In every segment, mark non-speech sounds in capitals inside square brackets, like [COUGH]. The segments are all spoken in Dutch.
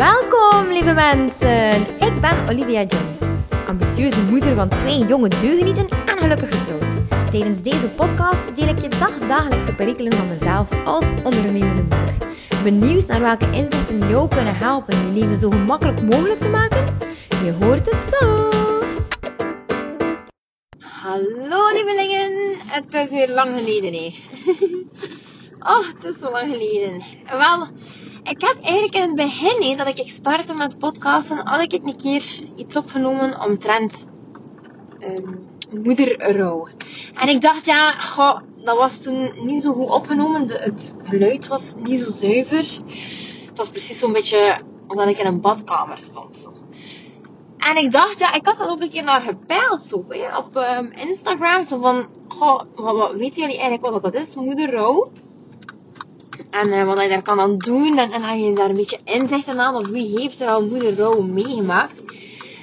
Welkom, lieve mensen. Ik ben Olivia Jones, ambitieuze moeder van twee jonge deugenieten en gelukkig getrouwd. Tijdens deze podcast deel ik je dagdagelijkse perikelen van mezelf als ondernemende moeder. Benieuwd naar welke inzichten jou kunnen helpen je leven zo gemakkelijk mogelijk te maken? Je hoort het zo. Hallo lievelingen, het is weer lang geleden hè. [LAUGHS] oh, het is zo lang geleden. Wel, ik heb eigenlijk in het begin dat ik startte met podcasten, had ik een keer iets opgenomen omtrent um, moederrouw. En ik dacht, ja, goh, dat was toen niet zo goed opgenomen. De, het geluid was niet zo zuiver. Het was precies zo'n beetje omdat ik in een badkamer stond. Zo. En ik dacht, ja, ik had dat ook een keer naar gepeild zo, hè, op um, Instagram. Zo van, goh, wat, wat, weten jullie eigenlijk wat dat is, moederrouw? En uh, wat je daar kan aan doen. En, en dan je daar een beetje inzichten aan. Of wie heeft er al moederrouw meegemaakt.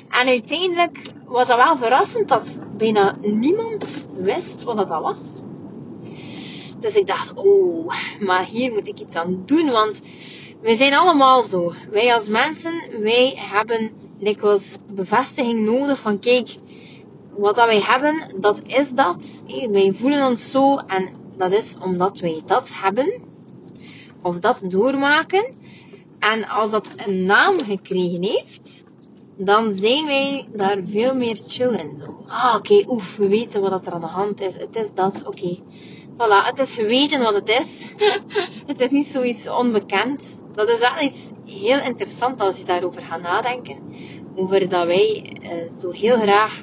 En uiteindelijk was dat wel verrassend dat bijna niemand wist wat dat was. Dus ik dacht, oh, maar hier moet ik iets aan doen. Want we zijn allemaal zo. Wij als mensen, wij hebben dikwijls bevestiging nodig van kijk, wat dat wij hebben, dat is dat. Wij voelen ons zo en dat is omdat wij dat hebben. Of dat doormaken. En als dat een naam gekregen heeft, dan zijn wij daar veel meer chill in. Zo. Ah, oké, oef, we weten wat er aan de hand is. Het is dat, oké. Voilà, het is geweten wat het is. [LAUGHS] het is niet zoiets onbekend. Dat is wel iets heel interessant als je daarover gaat nadenken. Over dat wij uh, zo heel graag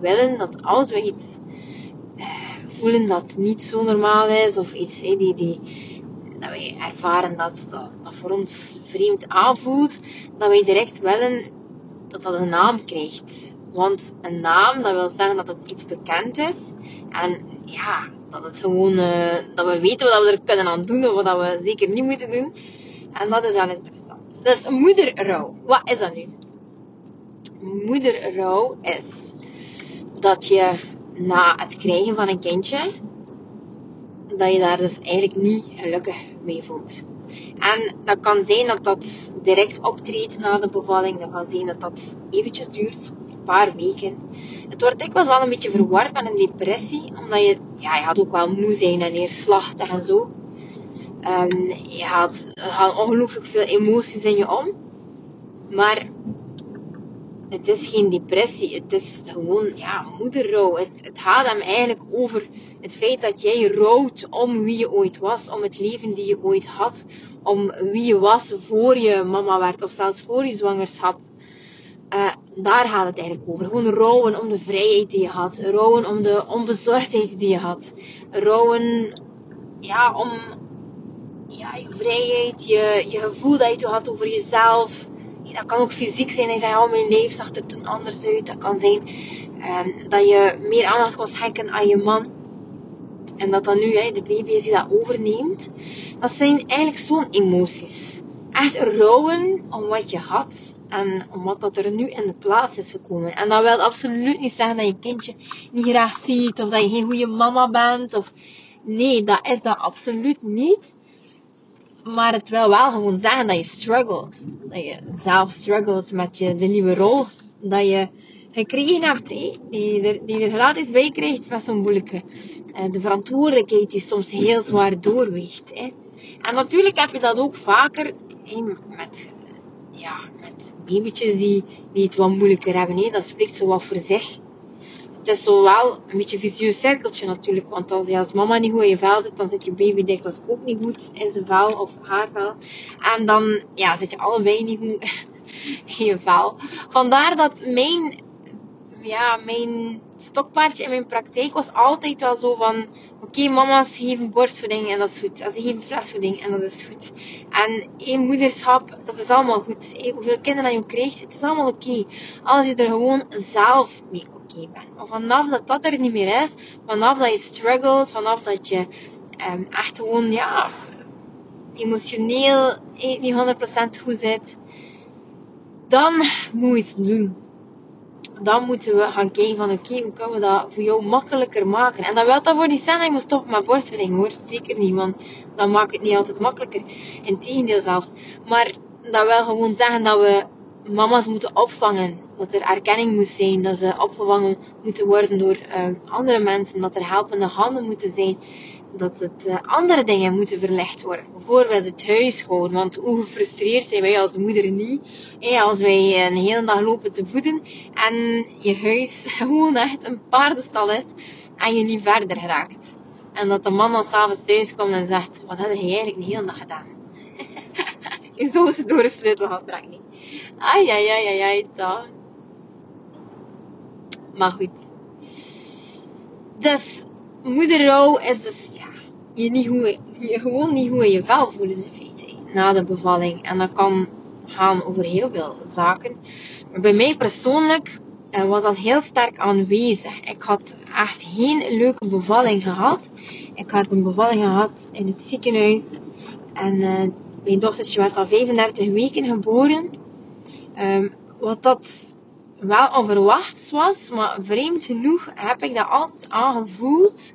willen dat als we iets uh, voelen dat niet zo normaal is, of iets hey, die, die, dat wij ervaren dat, dat, voor ons vreemd aanvoelt, dat wij direct willen dat dat een naam krijgt. Want een naam, dat wil zeggen dat het iets bekend is. En ja, dat het gewoon, uh, dat we weten wat we er kunnen aan doen, of wat we zeker niet moeten doen. En dat is wel interessant. Dus moederrouw. Wat is dat nu? Moederrouw is dat je na het krijgen van een kindje, dat je daar dus eigenlijk niet gelukkig mee voelt. En dat kan zijn dat dat direct optreedt na de bevalling. Dat kan zijn dat dat eventjes duurt, een paar weken. Het wordt dikwijls wel een beetje verward met een depressie, omdat je, ja, je gaat ook wel moe zijn en neerslachtig en zo. Um, je gaat, er gaan ongelooflijk veel emoties in je om. Maar het is geen depressie, het is gewoon ja, moederrouw. Het, het gaat hem eigenlijk over het feit dat jij rouwt om wie je ooit was, om het leven die je ooit had, om wie je was voor je mama werd of zelfs voor je zwangerschap. Uh, daar gaat het eigenlijk over. Gewoon rouwen om de vrijheid die je had. Rouwen om de onbezorgdheid die je had. Rouwen ja, om je vrijheid, je, je gevoel dat je toen had over jezelf. Dat kan ook fysiek zijn. Dat je zegt, oh, mijn leven zag er toen anders uit. Dat kan zijn uh, dat je meer aandacht kon schenken aan je man. En dat dan nu hè, de baby is die dat overneemt. Dat zijn eigenlijk zo'n emoties. Echt rouwen om wat je had en om wat dat er nu in de plaats is gekomen. En dat wil absoluut niet zeggen dat je kindje niet graag ziet of dat je geen goede mama bent. Of... Nee, dat is dat absoluut niet. Maar het wil wel gewoon zeggen dat je struggelt. Dat je zelf struggelt met je, de nieuwe rol dat je gekregen hebt. Die, er, die er gratis bij krijgt met zo'n moeilijke. Uh, de verantwoordelijkheid die soms heel zwaar doorweegt. En natuurlijk heb je dat ook vaker met, ja, met babytjes die, die het wat moeilijker hebben. Dat spreekt zo wat voor zich. Het is zo wel een beetje een vicieus cirkeltje natuurlijk. Want als je als mama niet goed in je vel zit, dan zit je baby dikwijls ook niet goed in zijn vel of haar vel. En dan ja, zit je allebei niet goed [LAUGHS] in je vel. Vandaar dat mijn ja, mijn stokpaardje in mijn praktijk was altijd wel zo van... Oké, mama's geven borstvoeding en dat is goed. En ze geven flesvoeding en dat is goed. En één moederschap, dat is allemaal goed. Hey, hoeveel kinderen je krijgt, het is allemaal oké. Als je er gewoon zelf mee oké bent. Maar vanaf dat dat er niet meer is, vanaf dat je struggelt, vanaf dat je um, echt gewoon, ja, emotioneel niet 100% goed zit, dan moet je het doen dan moeten we gaan kijken van oké, hoe kunnen we dat voor jou makkelijker maken. En dat wil dat voor dat je moet stoppen met borstvoeding hoor. Zeker niet, want dat maakt het niet altijd makkelijker. Integendeel zelfs. Maar dat wil gewoon zeggen dat we mama's moeten opvangen. Dat er erkenning moet zijn. Dat ze opgevangen moeten worden door uh, andere mensen. Dat er helpende handen moeten zijn. Dat het uh, andere dingen moeten verlegd worden. Bijvoorbeeld het huishouden. Want hoe gefrustreerd zijn wij als moeder niet. Als wij een hele dag lopen te voeden. En je huis [LAUGHS] gewoon echt een paardenstal is. En je niet verder raakt. En dat de man dan s'avonds thuis komt en zegt. Wat heb je eigenlijk de hele dag gedaan? je [LAUGHS] zo ze door de sleutel gaat trekken. Ai, ai, ai, ai, ai, toch. Maar goed. Dus, moederrouw is dus, ja, je, niet hoe, je gewoon niet hoe je vel voelen in feite. Na de bevalling. En dat kan gaan over heel veel zaken. Maar bij mij persoonlijk uh, was dat heel sterk aanwezig. Ik had echt geen leuke bevalling gehad. Ik had een bevalling gehad in het ziekenhuis. En uh, mijn dochtertje werd al 35 weken geboren. Um, wat dat wel onverwachts was, maar vreemd genoeg heb ik dat altijd aangevoeld.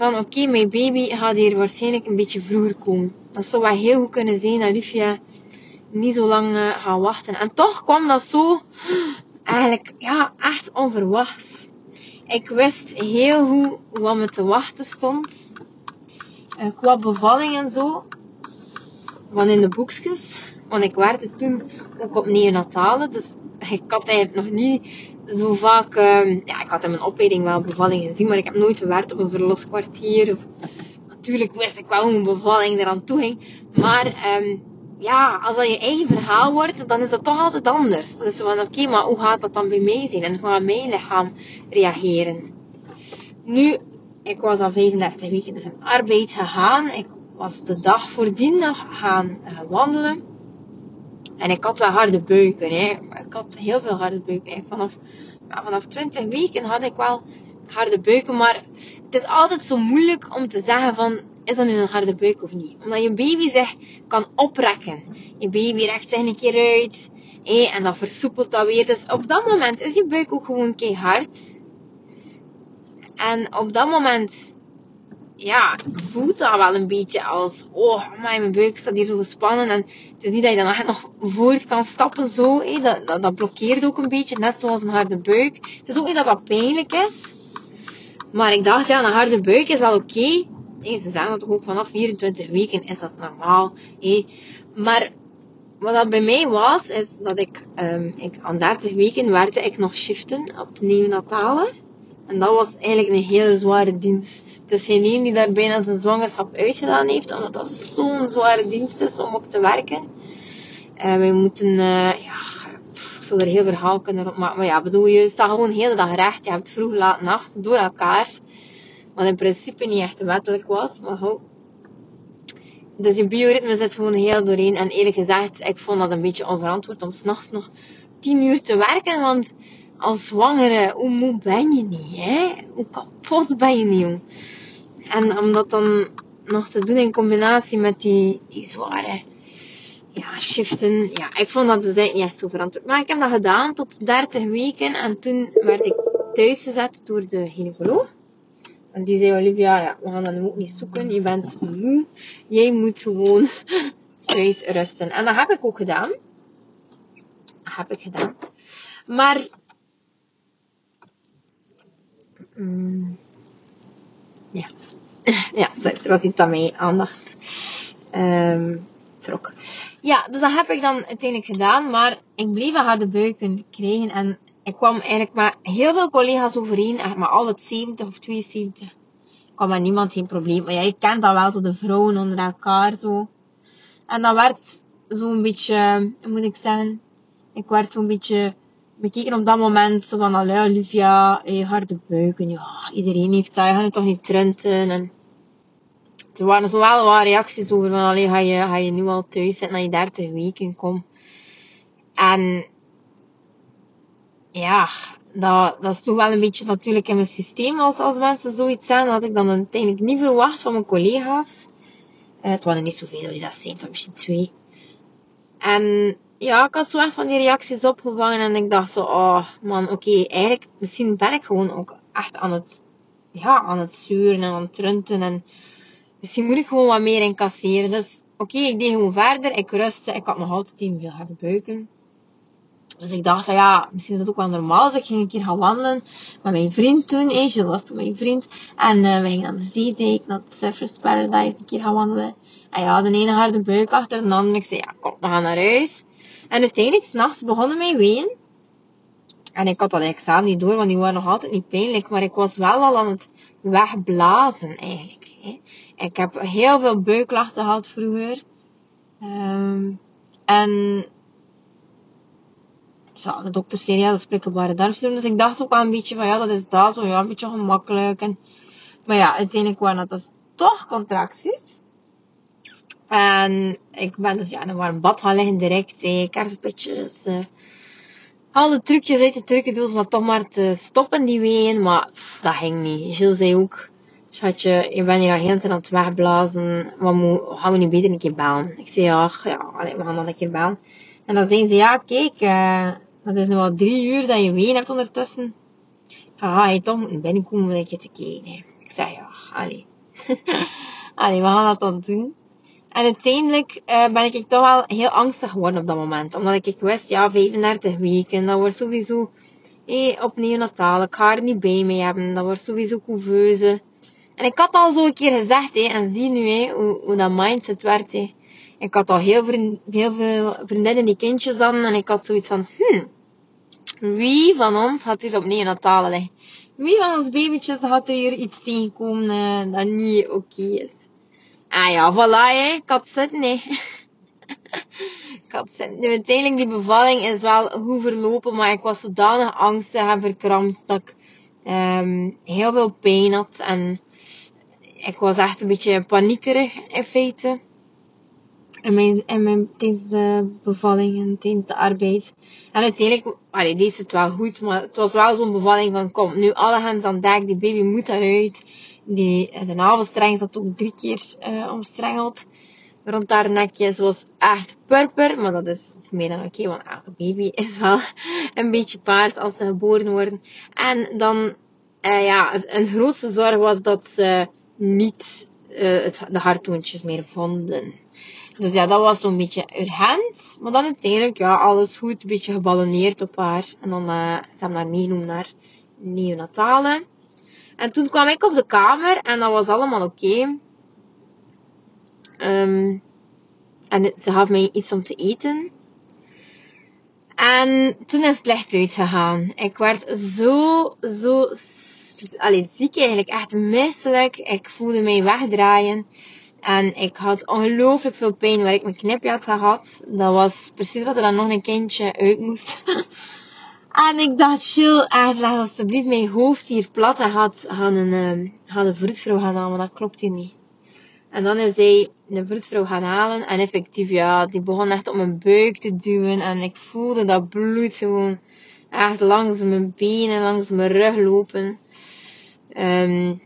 Van oké, mijn baby gaat hier waarschijnlijk een beetje vroeger komen. Dat zou wel heel goed kunnen zijn dat Liefje niet zo lang uh, gaat wachten. En toch kwam dat zo eigenlijk ja, echt onverwachts. Ik wist heel goed wat me te wachten stond. Uh, qua bevalling en zo. Van in de boekjes. Want ik werkte toen ook op neonatale. Dus ik had eigenlijk nog niet zo vaak... Uh, ja, ik had in mijn opleiding wel bevallingen gezien. Maar ik heb nooit gewerkt op een verloskwartier. Of, natuurlijk wist ik wel hoe een bevalling eraan toe ging. Maar... Um, ja, als dat je eigen verhaal wordt, dan is dat toch altijd anders. Dus van, oké, maar hoe gaat dat dan bij mij zijn? En hoe gaat mijn lichaam reageren? Nu, ik was al 35 weken dus in arbeid gegaan. Ik was de dag voordien nog gaan uh, wandelen. En ik had wel harde buiken. Hè. Ik had heel veel harde buiken. Hè. Vanaf, vanaf 20 weken had ik wel harde buiken. Maar het is altijd zo moeilijk om te zeggen van is dat nu een harde buik of niet? Omdat je baby zich kan oprekken. Je baby recht zich een keer uit. en dat versoepelt dat weer. Dus op dat moment is je buik ook gewoon keihard. En op dat moment, ja, voelt dat wel een beetje als, oh, mijn buik staat hier zo gespannen. En het is niet dat je dan echt nog voort kan stappen zo. dat, dat, dat blokkeert ook een beetje, net zoals een harde buik. Het is ook niet dat dat pijnlijk is. Maar ik dacht, ja, een harde buik is wel oké. Hey, ze zeggen dat ook vanaf 24 weken is dat normaal. Hey. Maar wat dat bij mij was, is dat ik, um, ik aan 30 weken werkte ik nog shiften op neonatale. En dat was eigenlijk een hele zware dienst. Het is geen die daar bijna zijn zwangerschap uitgedaan heeft, omdat dat zo'n zware dienst is om op te werken. Uh, wij moeten, uh, ja, ik zal er heel verhaal kunnen rondmaken. Maar ja, bedoel, je staat gewoon de hele dag recht. Je hebt vroeg, laat, nacht door elkaar. Wat in principe niet echt wettelijk was, maar goed. Dus je bioritme zit gewoon heel doorheen. En eerlijk gezegd, ik vond dat een beetje onverantwoord om s'nachts nog 10 uur te werken. Want als zwangere, hoe moe ben je niet, hè? Hoe kapot ben je niet, jong? En om dat dan nog te doen in combinatie met die, die zware ja, shiften. Ja, ik vond dat dus niet echt zo verantwoord. Maar ik heb dat gedaan tot 30 weken. En toen werd ik thuisgezet door de gynaecoloog. En die zei, Olivia, ja, we gaan dat nu ook niet zoeken. Je bent moe. Jij moet gewoon [LAUGHS] thuis rusten. En dat heb ik ook gedaan. Dat heb ik gedaan. Maar... Mm, ja. [LAUGHS] ja, er was iets aan mijn aandacht um, trok. Ja, dus dat heb ik dan uiteindelijk gedaan. Maar ik bleef een harde buiken krijgen. En ik kwam eigenlijk met heel veel collega's overeen, maar alle 70 of 72. Ik kwam met niemand geen probleem. Maar ja, je kent dat wel, zo de vrouwen onder elkaar zo. En dat werd zo'n beetje, hoe moet ik zeggen, ik werd zo'n beetje bekeken op dat moment, zo van, allee Olivia, je harde buiken, ja, iedereen heeft dat, je gaat het toch niet trunten. En er waren zo wel wat reacties over van, allee, ga je, ga je nu al thuis zitten na je 30 weken, kom. En ja, dat, dat is toch wel een beetje natuurlijk in mijn systeem als, als mensen zoiets zijn. Dat had ik dan uiteindelijk niet verwacht van mijn collega's. Uh, het waren niet zoveel die dat zijn, het misschien twee. En ja, ik had zo echt van die reacties opgevangen en ik dacht zo, oh man, oké, eigenlijk, misschien ben ik gewoon ook echt aan het, ja, aan het zuren en aan het trunten en misschien moet ik gewoon wat meer incasseren. Dus oké, ik deed gewoon verder. Ik rustte. Ik had nog altijd een veel harde buiken. Dus ik dacht ja, misschien is dat ook wel normaal. Dus ik ging een keer gaan wandelen met mijn vriend toen. Hey, was toen mijn vriend. En uh, we gingen aan de zeedijk, naar het Surfers Paradise, een keer gaan wandelen. En ja, de ene harde buik achter de andere. Ik zei ja, kom, we gaan naar huis. En uiteindelijk, s'nachts begonnen mijn ween. En ik had dat zelf niet door, want die waren nog altijd niet pijnlijk. Maar ik was wel al aan het wegblazen eigenlijk. Hè. Ik heb heel veel buiklachten gehad vroeger. Um, en ja, de dokter zei ja, dat is prikkelbare darmsyndroom. Dus ik dacht ook wel een beetje van ja, dat is dat zo, ja, een beetje gemakkelijk. En, maar ja, uiteindelijk waren dat dus toch contracties. En ik ben dus ja, in een warm bad gaan liggen direct. Eh, kerstpitjes, eh, alle trucjes uit de trucendoos om toch maar te stoppen die ween. Maar dat ging niet. Gilles zei ook, schatje, je bent hier al heel aan het wegblazen. Wat moet, gaan we niet beter een keer bellen? Ik zei ja, ja, allez, we gaan dan een keer bellen. En dan zei ze, ja, kijk, uh, dat is nu al drie uur dat je ween hebt ondertussen. Ga je toch moeten binnenkomen om een keer te kijken. Ik zei ja, allee. [LAUGHS] allee, we gaan dat dan doen. En uiteindelijk uh, ben ik toch wel heel angstig geworden op dat moment. Omdat ik, wist, ja, 35 weken, dat wordt sowieso hey, op neonatal. Ik ga er niet bij mee hebben. Dat wordt sowieso couveuse. En ik had al zo een keer gezegd, hé, en zie nu hé, hoe, hoe dat mindset. Hé. Ik had al heel, heel veel vriendinnen die kindjes aan. En ik had zoiets van, hm, wie van ons had hier op neonatale liggen? Wie van ons babytjes had hier iets tegenkomen uh, dat niet oké is? Ah ja, voilà, hè. ik had zitten, nee. [LAUGHS] ik. Nu, uiteindelijk, die bevalling is wel goed verlopen, maar ik was zodanig angstig en verkrampt dat ik um, heel veel pijn had. En ik was echt een beetje paniekerig, in feite. In mijn, in mijn, tijdens de bevalling en tijdens de arbeid. En uiteindelijk, allee, deed het wel goed, maar het was wel zo'n bevalling van, kom, nu alle hands aan dek, die baby moet eruit. Die, de navelstreng zat ook drie keer uh, omstrengeld rond haar nekje. Ze was echt purper, maar dat is meer dan oké, want elke baby is wel [LAUGHS] een beetje paars als ze geboren worden. En dan, uh, ja, een grootste zorg was dat ze niet het, de harttoontjes meer vonden. Dus ja, dat was zo'n beetje urgent. Maar dan uiteindelijk, ja, alles goed, een beetje geballoneerd op haar. En dan, uh, ze hebben haar meegenomen naar neonatale. En toen kwam ik op de kamer en dat was allemaal oké. Um, en ze gaf mij iets om te eten. En toen is het licht uitgegaan. Ik werd zo, zo, allee, ziek eigenlijk, echt misselijk. Ik voelde mij wegdraaien. En ik had ongelooflijk veel pijn waar ik mijn knipje had gehad. Dat was precies wat er dan nog een kindje uit moest. [LAUGHS] En ik dacht, chill, leg alsjeblieft mijn hoofd hier plat en had, had een, um, had een vroedvrouw gaan halen, maar dat klopt hier niet. En dan is hij de vroedvrouw gaan halen en effectief, ja, die begon echt op mijn buik te duwen en ik voelde dat bloed gewoon echt langs mijn benen, langs mijn rug lopen. Um,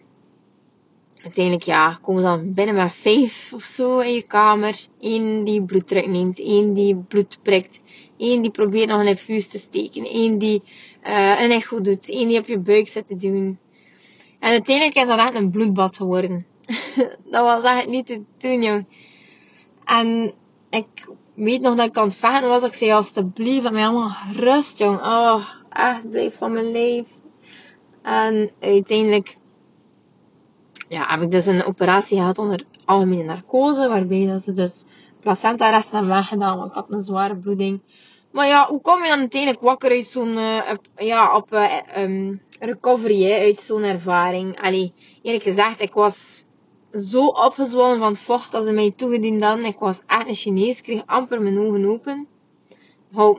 uiteindelijk, ja, komen ze dan binnen met vijf of zo in je kamer. Eén die bloeddruk neemt, één die bloed prikt, één die probeert nog een infuus te steken, één die uh, een echo doet, één die op je buik zit te doen. En uiteindelijk is dat echt een bloedbad geworden. [LAUGHS] dat was echt niet te doen, jong. En ik weet nog dat ik aan het vechten was. Ik zei, alsjeblieft, met mij allemaal rust, jong. Oh, echt, blijf van mijn leven. En uiteindelijk ja, heb ik dus een operatie gehad onder algemene narcose, waarbij dat ze dus placenta-resten weggedaan, want ik had een zware bloeding. Maar ja, hoe kom je dan uiteindelijk wakker uit zo'n, ja, op recovery, hè, uit zo'n ervaring? Allee, eerlijk gezegd, ik was zo opgezwollen van het vocht dat ze mij toegediend hadden. Ik was echt een Chinees, kreeg amper mijn ogen open.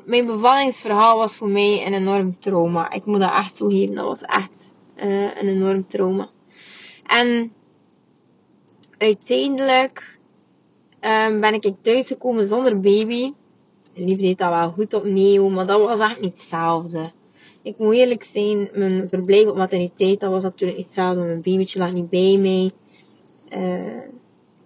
Mijn bevallingsverhaal was voor mij een enorm trauma. Ik moet dat echt toegeven, dat was echt een enorm trauma. En uiteindelijk um, ben ik thuisgekomen zonder baby. Lief deed dat wel goed opnieuw, maar dat was echt niet hetzelfde. Ik moet eerlijk zijn, mijn verblijf op materniteit, dat was natuurlijk niet hetzelfde. Mijn babytje lag niet bij mij. Uh,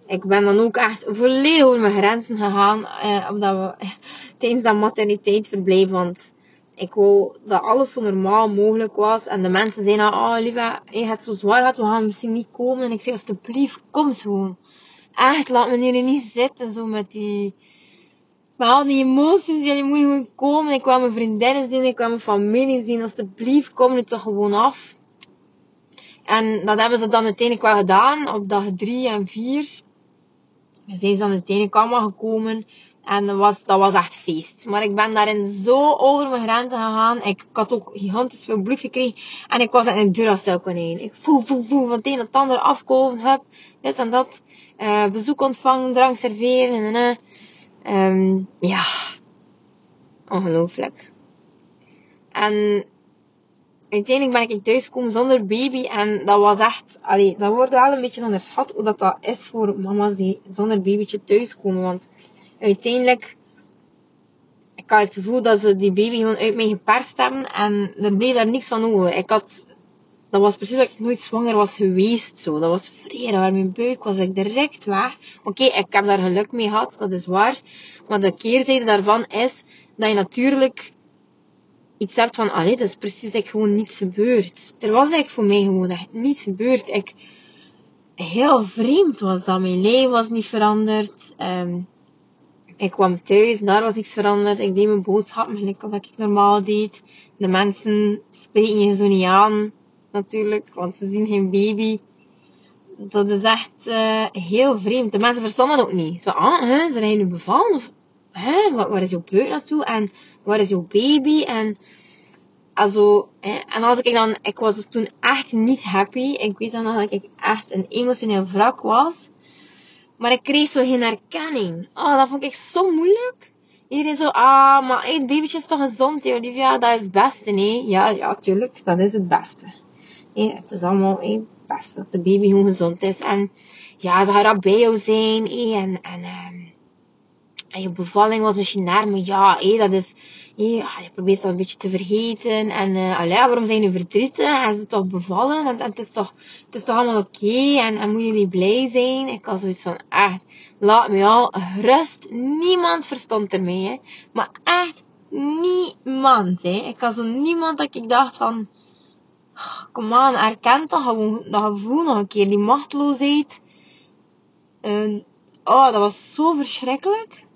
ik ben dan ook echt volledig over mijn grenzen gegaan, uh, omdat we, [LAUGHS] tijdens dat materniteitsverblijf, want ik wou dat alles zo normaal mogelijk was. En de mensen zeiden, oh lieve, je hebt zo zwaar gehad, we gaan misschien niet komen. En ik zei, alsjeblieft, kom gewoon. Echt, laat me hier niet zitten, zo met die... Met al die emoties, jullie moeten gewoon komen. Ik kwam mijn vriendinnen zien, ik kwam mijn familie zien. Alsjeblieft, kom nu toch gewoon af. En dat hebben ze dan uiteindelijk wel gedaan, op dag drie en vier. Zijn ze dan uiteindelijk allemaal gekomen. En dat was, dat was echt feest. Maar ik ben daarin zo over mijn grenzen gegaan. Ik, had ook gigantisch veel bloed gekregen. En ik was echt een Duracell konijn. Ik voel, voel, voel van het een het ander afkoven. Hup, dit en dat. Uh, bezoek ontvangen, drank serveren. En, um, ja. Ongelooflijk. En uiteindelijk ben ik thuisgekomen zonder baby. En dat was echt, allee, dat wordt wel een beetje onderschat hoe dat, dat is voor mama's die zonder babytje thuiskomen. Want uiteindelijk, ik had het gevoel dat ze die baby gewoon uit mij geperst hebben. En er bleef daar niks van over. Ik had, dat was precies dat ik nooit zwanger was geweest. Zo. Dat was vrij waar mijn buik was ik direct weg. Oké, ik heb daar geluk mee gehad, dat is waar. Maar de keerzijde daarvan is dat je natuurlijk iets hebt van, allee, dat is precies dat ik gewoon niets gebeurd. Er was eigenlijk voor mij gewoon echt niets gebeurd. Ik, heel vreemd was dat. Mijn lijf was niet veranderd. Um, ik kwam thuis, daar was iets veranderd. Ik deed mijn boodschappen gelijk wat ik normaal deed. De mensen spreken je zo niet aan, natuurlijk, want ze zien geen baby. Dat is echt uh, heel vreemd. De mensen verstonden ook niet. Zo, ah, hè, zijn nu bevallen? Hè, waar is jouw buik naartoe? En waar is jouw baby? En, also, hè, en als ik dan, ik was toen echt niet happy. Ik weet dan nog dat ik echt een emotioneel wrak was. Maar ik kreeg zo geen herkenning. Oh, dat vond ik zo moeilijk. Iedereen zo, ah, maar het babytje is toch gezond? Dat is het beste, nee? Ja, ja, tuurlijk, dat is het beste. Nee, het is allemaal het beste dat de baby gewoon gezond is. En ja, ze gaat bij jou zijn, en, en, um, en je bevalling was misschien naar, maar ja, hé, dat is, je probeert dat een beetje te vergeten. En uh, allee, waarom zijn je verdrietig? En ze toch bevallen? En, het, is toch, het is toch allemaal oké? Okay? En, en moet je niet blij zijn? Ik was zoiets van, echt, laat me al rust. Niemand verstond ermee, hè. Maar echt niemand, hè. Ik was zo niemand dat ik dacht van, kom aan, erken dat gewoon, dat gevoel nog een keer. Die machteloosheid. Uh, oh, dat was zo verschrikkelijk.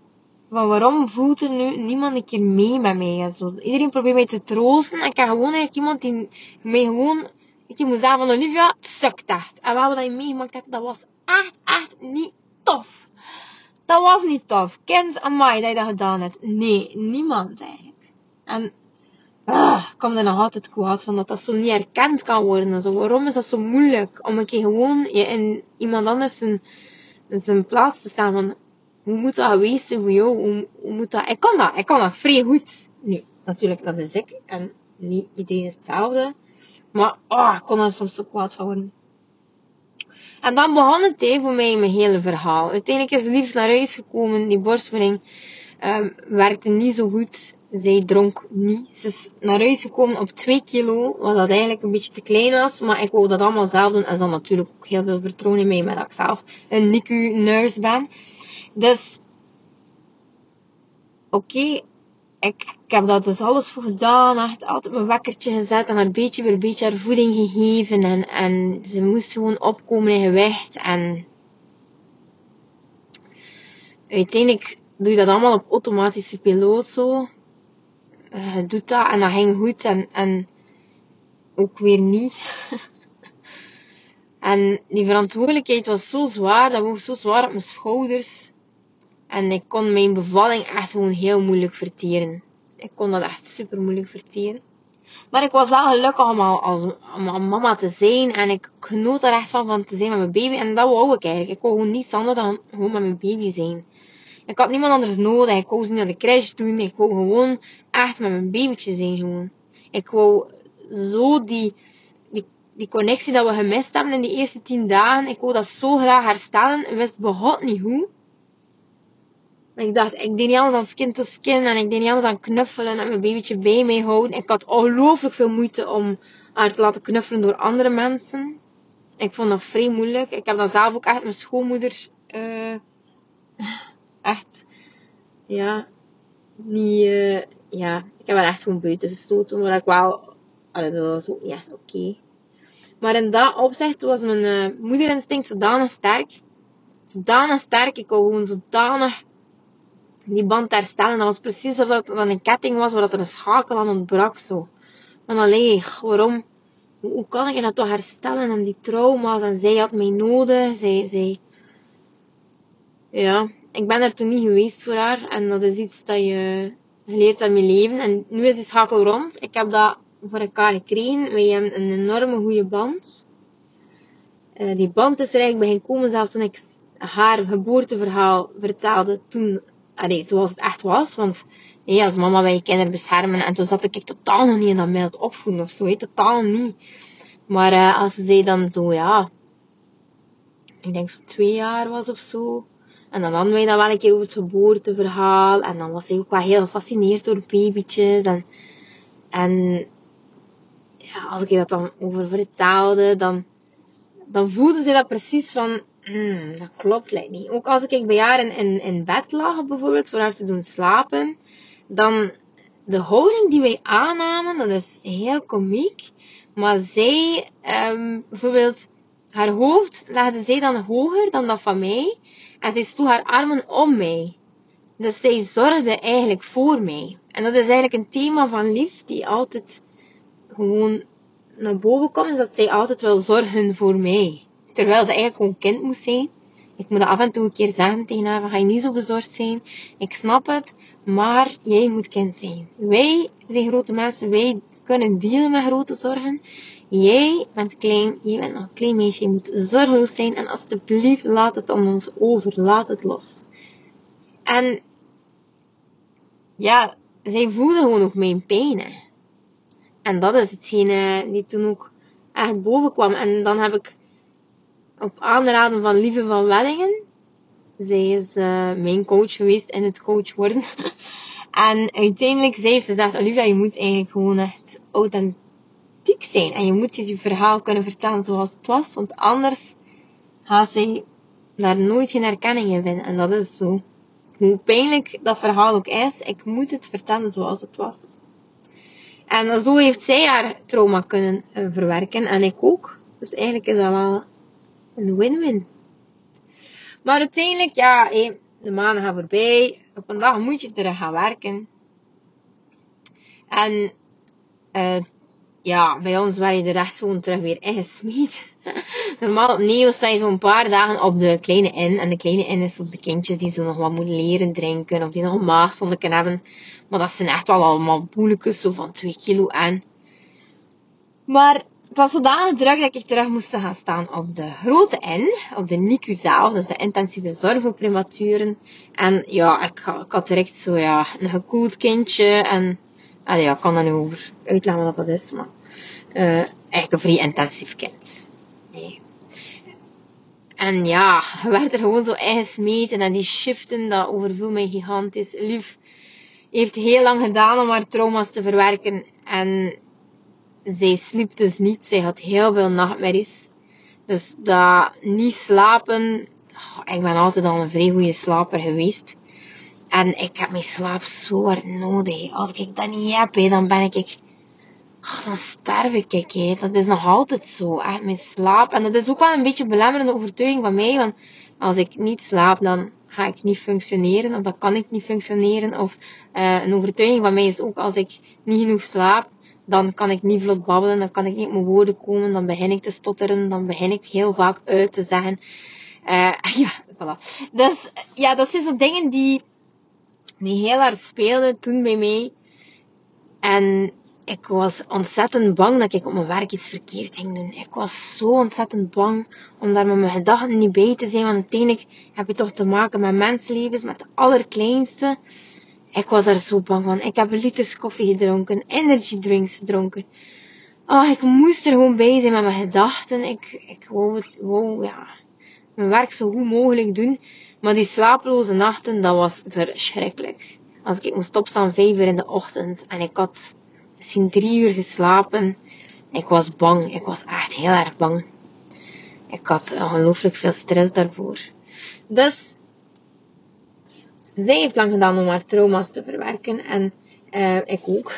Maar waarom voelt er nu niemand een keer mee met mij? Zo, iedereen probeert mij te troosten. En ik heb gewoon eigenlijk iemand die mij gewoon... Ik moet zeggen van Olivia, het sukt echt. En wat dat je meegemaakt hebt, dat was echt, echt niet tof. Dat was niet tof. Kent amai dat je dat gedaan hebt. Nee, niemand eigenlijk. En ah, ik kom er nog altijd kwaad van dat dat zo niet erkend kan worden. Zo, waarom is dat zo moeilijk? Om een keer gewoon je in iemand anders zijn, zijn plaats te staan van hoe moet dat geweest zijn voor jou? Hoe, hoe moet dat? Ik kan dat, ik kan dat vrij goed. Nu, natuurlijk, dat is ik. En niet iedereen is hetzelfde. Maar, oh, ik kon er soms zo kwaad van worden. En dan begon het hè, voor mij mijn hele verhaal. Uiteindelijk is Lief naar huis gekomen. Die borstvoeding um, werkte niet zo goed. Zij dronk niet. Ze is naar huis gekomen op 2 kilo, wat dat eigenlijk een beetje te klein was. Maar ik wou dat allemaal zelf doen. En dan natuurlijk ook heel veel vertrouwen in mij, met dat ik zelf een NICU-nurse ben. Dus, oké, ik, ik heb dat dus alles voor gedaan. Echt altijd mijn wekkertje gezet en haar beetje weer beetje haar voeding gegeven. En, en ze moest gewoon opkomen in gewicht. En uiteindelijk doe je dat allemaal op automatische piloot zo. Uh, je doet dat en dat ging goed en, en ook weer niet. [LAUGHS] en die verantwoordelijkheid was zo zwaar, dat was zo zwaar op mijn schouders. En ik kon mijn bevalling echt gewoon heel moeilijk verteren. Ik kon dat echt super moeilijk verteren. Maar ik was wel gelukkig om, als, om, mama te zijn. En ik genoot er echt van, van te zijn met mijn baby. En dat wou ik eigenlijk. Ik wou gewoon niets anders dan gewoon met mijn baby zijn. Ik had niemand anders nodig. Ik wou ze niet naar de crash doen. Ik wou gewoon echt met mijn babytje zijn gewoon. Ik wou zo die, die, die connectie dat we gemist hebben in die eerste tien dagen. Ik wou dat zo graag herstellen. Ik wist begot niet hoe. Maar ik dacht, ik deed niet anders dan skin to skin en ik deed niet anders dan knuffelen en mijn babytje bij mij houden. Ik had ongelooflijk veel moeite om haar te laten knuffelen door andere mensen. Ik vond dat vrij moeilijk. Ik heb dan zelf ook echt mijn schoonmoeder, uh, echt, ja, niet, uh, ja, ik heb haar echt gewoon buiten gestoten, maar ik wel, dat was ook niet echt oké. Maar in dat opzicht was mijn uh, moederinstinct zodanig sterk zodanig sterk. Ik wou gewoon zodanig die band herstellen. Dat was precies alsof dat een ketting was waar dat er een schakel aan ontbrak. Zo. Maar alleen, waarom? Hoe, kan ik dat toch herstellen? En die trauma's. En zij had mij nodig. Zij, zij... Ja, ik ben er toen niet geweest voor haar. En dat is iets dat je geleerd aan mijn leven. En nu is die schakel rond. Ik heb dat voor elkaar gekregen. Wij hebben een enorme goede band. Uh, die band is er eigenlijk bij komen zelfs toen ik haar geboorteverhaal vertelde. Toen, allee, zoals het echt was. Want nee, als mama bij je kinderen beschermen. En toen zat ik totaal nog niet in dat mild opvoeden of zo. totaal niet. Maar uh, als zij dan zo, ja. Ik denk zo twee jaar was of zo. En dan hadden wij dat wel een keer over het geboorteverhaal. En dan was hij ook wel heel gefascineerd door babytjes. En, en ja, als ik dat dan over vertelde, dan, dan voelde ze dat precies van, hmm, dat klopt lijkt niet. Ook als ik bij haar in, in, in bed lag, bijvoorbeeld, voor haar te doen slapen, dan, de houding die wij aannamen, dat is heel komiek. Maar zij, um, bijvoorbeeld, haar hoofd legde zij dan hoger dan dat van mij. En zij sloeg haar armen om mij. Dus zij zorgde eigenlijk voor mij. En dat is eigenlijk een thema van lief die altijd gewoon naar boven komt. Is dat zij altijd wil zorgen voor mij. Terwijl ze eigenlijk gewoon kind moest zijn. Ik moet af en toe een keer zeggen tegen haar, ga je niet zo bezorgd zijn. Ik snap het, maar jij moet kind zijn. Wij zijn grote mensen, wij kunnen dealen met grote zorgen. Jij bent klein, jij bent nog een klein meisje, je moet zorgeloos zijn en alsjeblieft laat het aan ons over, laat het los. En ja, zij voelde gewoon ook mijn pijn. En dat is hetgene die toen ook echt boven kwam. En dan heb ik op aanraden van Lieve van Wellingen, zij is uh, mijn coach geweest in het coach worden. [LAUGHS] en uiteindelijk zei ze, zegt Olivia, je moet eigenlijk gewoon echt authentiek zijn. En je moet je verhaal kunnen vertellen zoals het was. Want anders gaat zij daar nooit geen herkenning in vinden. En dat is zo. Hoe pijnlijk dat verhaal ook is, ik moet het vertellen zoals het was. En zo heeft zij haar trauma kunnen uh, verwerken. En ik ook. Dus eigenlijk is dat wel een win-win. Maar uiteindelijk, ja, de maanden gaan voorbij. Op een dag moet je terug gaan werken. En uh, ja, bij ons waar je er echt gewoon terug weer ingesmeed. [LAUGHS] Normaal op Neo sta je zo'n paar dagen op de kleine in. En de kleine in is op de kindjes die zo nog wat moeten leren drinken. Of die nog een maagzonde kunnen hebben. Maar dat zijn echt wel allemaal boelekes, zo van 2 kilo en. Maar het was zodanig druk dat ik terug moest gaan staan op de grote N, op de NICU zelf, dus de intensieve zorg voor prematuren. En ja, ik, had direct zo ja, een gekoeld kindje en ja, ik kan daar nu over uitleggen wat dat is, maar uh, eigenlijk een vrij intensief kind. Nee. En ja, we werd er gewoon zo ingesmeten en die shiften, dat overviel mij gigantisch. Lief heeft heel lang gedaan om haar trauma's te verwerken en zij sliep dus niet. Zij had heel veel nachtmerries. Dus dat niet slapen, ik ben altijd al een vrij goede slaper geweest. En ik heb mijn slaap zo hard nodig. Als ik dat niet heb, dan ben ik... Dan sterf ik. Dat is nog altijd zo. Mijn slaap. En dat is ook wel een beetje een belemmerende overtuiging van mij. Want als ik niet slaap, dan ga ik niet functioneren. Of dan kan ik niet functioneren. Of uh, een overtuiging van mij is ook als ik niet genoeg slaap, dan kan ik niet vlot babbelen. Dan kan ik niet op mijn woorden komen. Dan begin ik te stotteren. Dan begin ik heel vaak uit te zeggen. Uh, [LAUGHS] ja, voilà. Dus ja, dat zijn zo dingen die die heel hard speelde toen bij mij. En ik was ontzettend bang dat ik op mijn werk iets verkeerd ging doen. Ik was zo ontzettend bang om daar met mijn gedachten niet bij te zijn. Want uiteindelijk heb je toch te maken met mensenlevens, met de allerkleinste. Ik was daar zo bang van. Ik heb liters koffie gedronken, energy drinks gedronken. Oh, ik moest er gewoon bij zijn met mijn gedachten. Ik, ik wou, wou, ja, mijn werk zo goed mogelijk doen. Maar die slapeloze nachten, dat was verschrikkelijk. Als ik moest opstaan vijf uur in de ochtend en ik had misschien drie uur geslapen. Ik was bang. Ik was echt heel erg bang. Ik had ongelooflijk veel stress daarvoor. Dus, zij heeft lang gedaan om haar trauma's te verwerken. En uh, ik ook.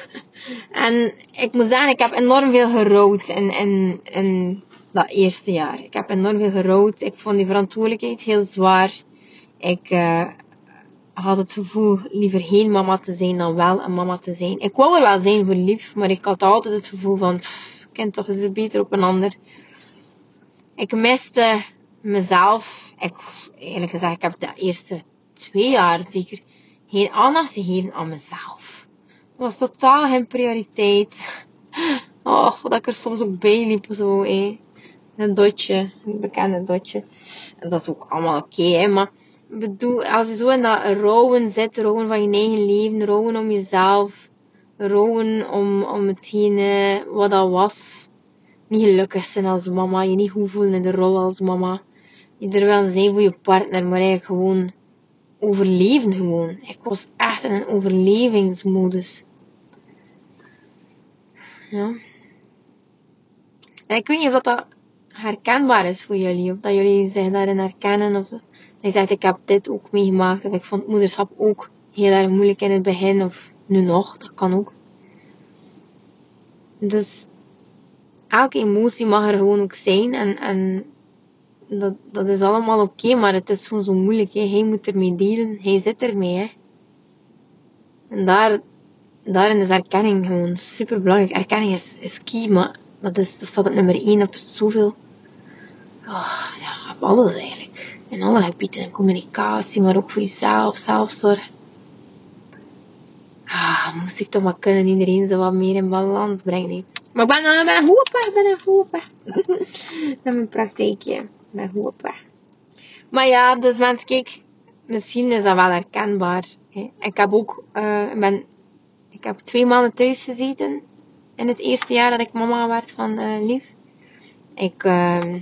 En ik moet zeggen, ik heb enorm veel gerouwd in, in, in dat eerste jaar. Ik heb enorm veel gerouwd. Ik vond die verantwoordelijkheid heel zwaar. Ik uh, had het gevoel liever geen mama te zijn dan wel een mama te zijn. Ik wou er wel zijn voor lief, maar ik had altijd het gevoel van, pff, kind toch eens beter op een ander. Ik miste mezelf. Ik, eerlijk gezegd, ik heb de eerste twee jaar zeker geen aandacht gegeven aan mezelf. Het was totaal geen prioriteit. Oh, dat ik er soms ook bij liep, zo, hé. Een dotje, een bekende dotje. En dat is ook allemaal oké, hè, maar bedoel, als je zo in dat rouwen zit, rouwen van je eigen leven, rouwen om jezelf, rouwen om, om hetgene wat dat was, niet gelukkig zijn als mama, je niet goed voelen in de rol als mama, je er wel zijn voor je partner, maar eigenlijk gewoon overleven gewoon. Ik was echt in een overlevingsmodus. Ja. En ik weet niet of dat herkenbaar is voor jullie, of dat jullie zich daarin herkennen, of dat je zegt, ik heb dit ook meegemaakt, of ik vond moederschap ook heel erg moeilijk in het begin, of nu nog, dat kan ook. Dus, elke emotie mag er gewoon ook zijn, en, en dat, dat is allemaal oké, maar het is gewoon zo moeilijk, hè. Hij moet ermee delen, hij zit ermee, hè. En daar, daarin is erkenning gewoon super belangrijk. Erkenning is, is key, maar dat, is, dat staat op nummer 1 op zoveel, oh, ja, op alles eigenlijk. In alle gebieden, communicatie, maar ook voor jezelf, zelfzorg. Ah, moest ik toch maar kunnen iedereen zo wat meer in balans brengen. Nee. Maar ik ben, ben een goede ik ben een goede [LAUGHS] Dat is mijn praktijkje. Ben goed op. Maar ja, dus mensen, kijk, misschien is dat wel herkenbaar. Hè. Ik heb ook, uh, ben, ik heb twee maanden thuis gezeten in het eerste jaar dat ik mama werd van uh, Lief. Ik, uh,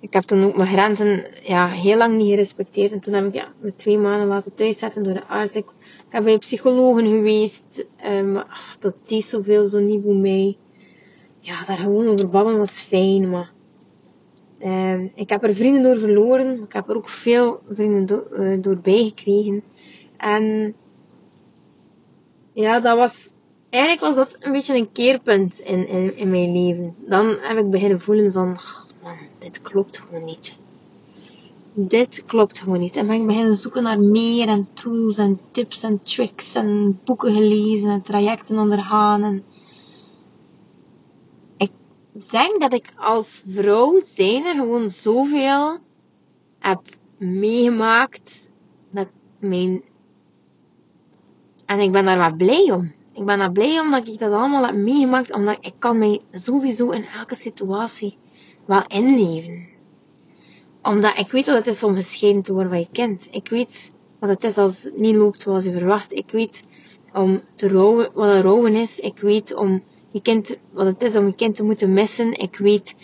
ik heb toen ook mijn grenzen ja, heel lang niet gerespecteerd. En toen heb ik ja, me twee maanden laten thuiszetten door de arts. Ik, ik heb bij psychologen geweest. Um, ach, dat deed zoveel, zo niet voor mij. Ja, daar gewoon over babbelen was fijn. Maar um, ik heb er vrienden door verloren. Ik heb er ook veel vrienden do uh, door bijgekregen. En ja, dat was eigenlijk was dat een beetje een keerpunt in, in, mijn leven. Dan heb ik beginnen voelen van, man, dit klopt gewoon niet. Dit klopt gewoon niet. En ben ik beginnen zoeken naar meer en tools en tips en tricks en boeken gelezen en trajecten ondergaan. Denk dat ik als vrouw zijnde gewoon zoveel heb meegemaakt dat mijn... En ik ben daar wel blij om ik ben daar blij omdat ik dat allemaal heb meegemaakt, omdat ik kan mij sowieso in elke situatie wel inleven. Omdat ik weet wat het is om gescheiden te worden van je kind. Ik weet wat het is als het niet loopt zoals je verwacht. Ik weet om te rouwen, wat een rouwen is. Ik weet om je kind, wat het is om je kind te moeten missen. Ik weet,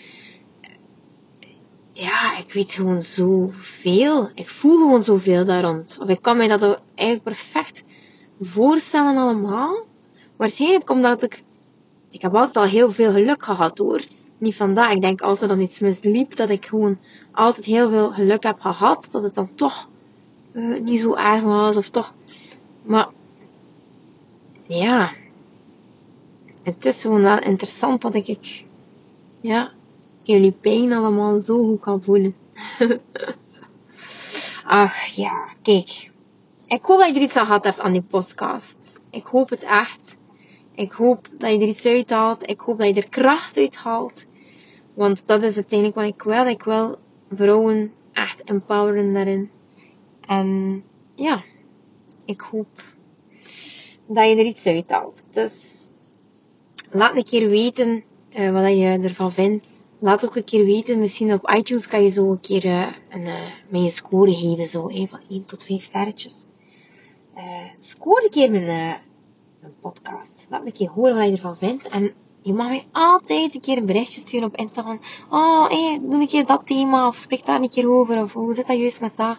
ja, ik weet gewoon zoveel. Ik voel gewoon zoveel daar rond. Of ik kan mij dat eigenlijk perfect voorstellen allemaal. Waarschijnlijk omdat ik, ik heb altijd al heel veel geluk gehad hoor. Niet vandaag. Ik denk als er dan iets misliep, dat ik gewoon altijd heel veel geluk heb gehad. Dat het dan toch uh, niet zo erg was of toch. Maar, ja. Het is gewoon wel interessant dat ik, ja, jullie pijn allemaal zo goed kan voelen. [LAUGHS] Ach ja, kijk. Ik hoop dat je er iets aan gehad hebt aan die podcast. Ik hoop het echt. Ik hoop dat je er iets uit haalt. Ik hoop dat je er kracht uit haalt. Want dat is uiteindelijk wat ik wil. Ik wil vrouwen echt empoweren daarin. En ja, ik hoop dat je er iets uit haalt. Dus laat een keer weten uh, wat je ervan vindt. Laat ook een keer weten, misschien op iTunes kan je zo een keer uh, een, mijn score geven, zo, eh, van 1 tot 5 sterretjes. score een keer mijn podcast. Laat een keer horen wat je ervan vindt. En je mag mij altijd een keer een berichtje sturen op Insta oh, hey, doe een keer dat thema, of spreek daar een keer over, of hoe zit dat juist met dat?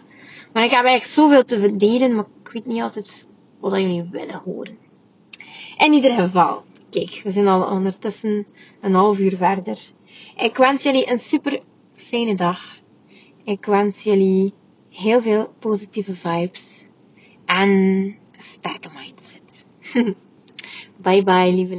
Maar ik heb eigenlijk zoveel te verdelen, maar ik weet niet altijd wat jullie willen horen. In ieder geval, kijk, we zijn al ondertussen een half uur verder. Ik wens jullie een super fijne dag. Ik wens jullie heel veel positieve vibes en sterke mindset. [LAUGHS] bye bye, lieve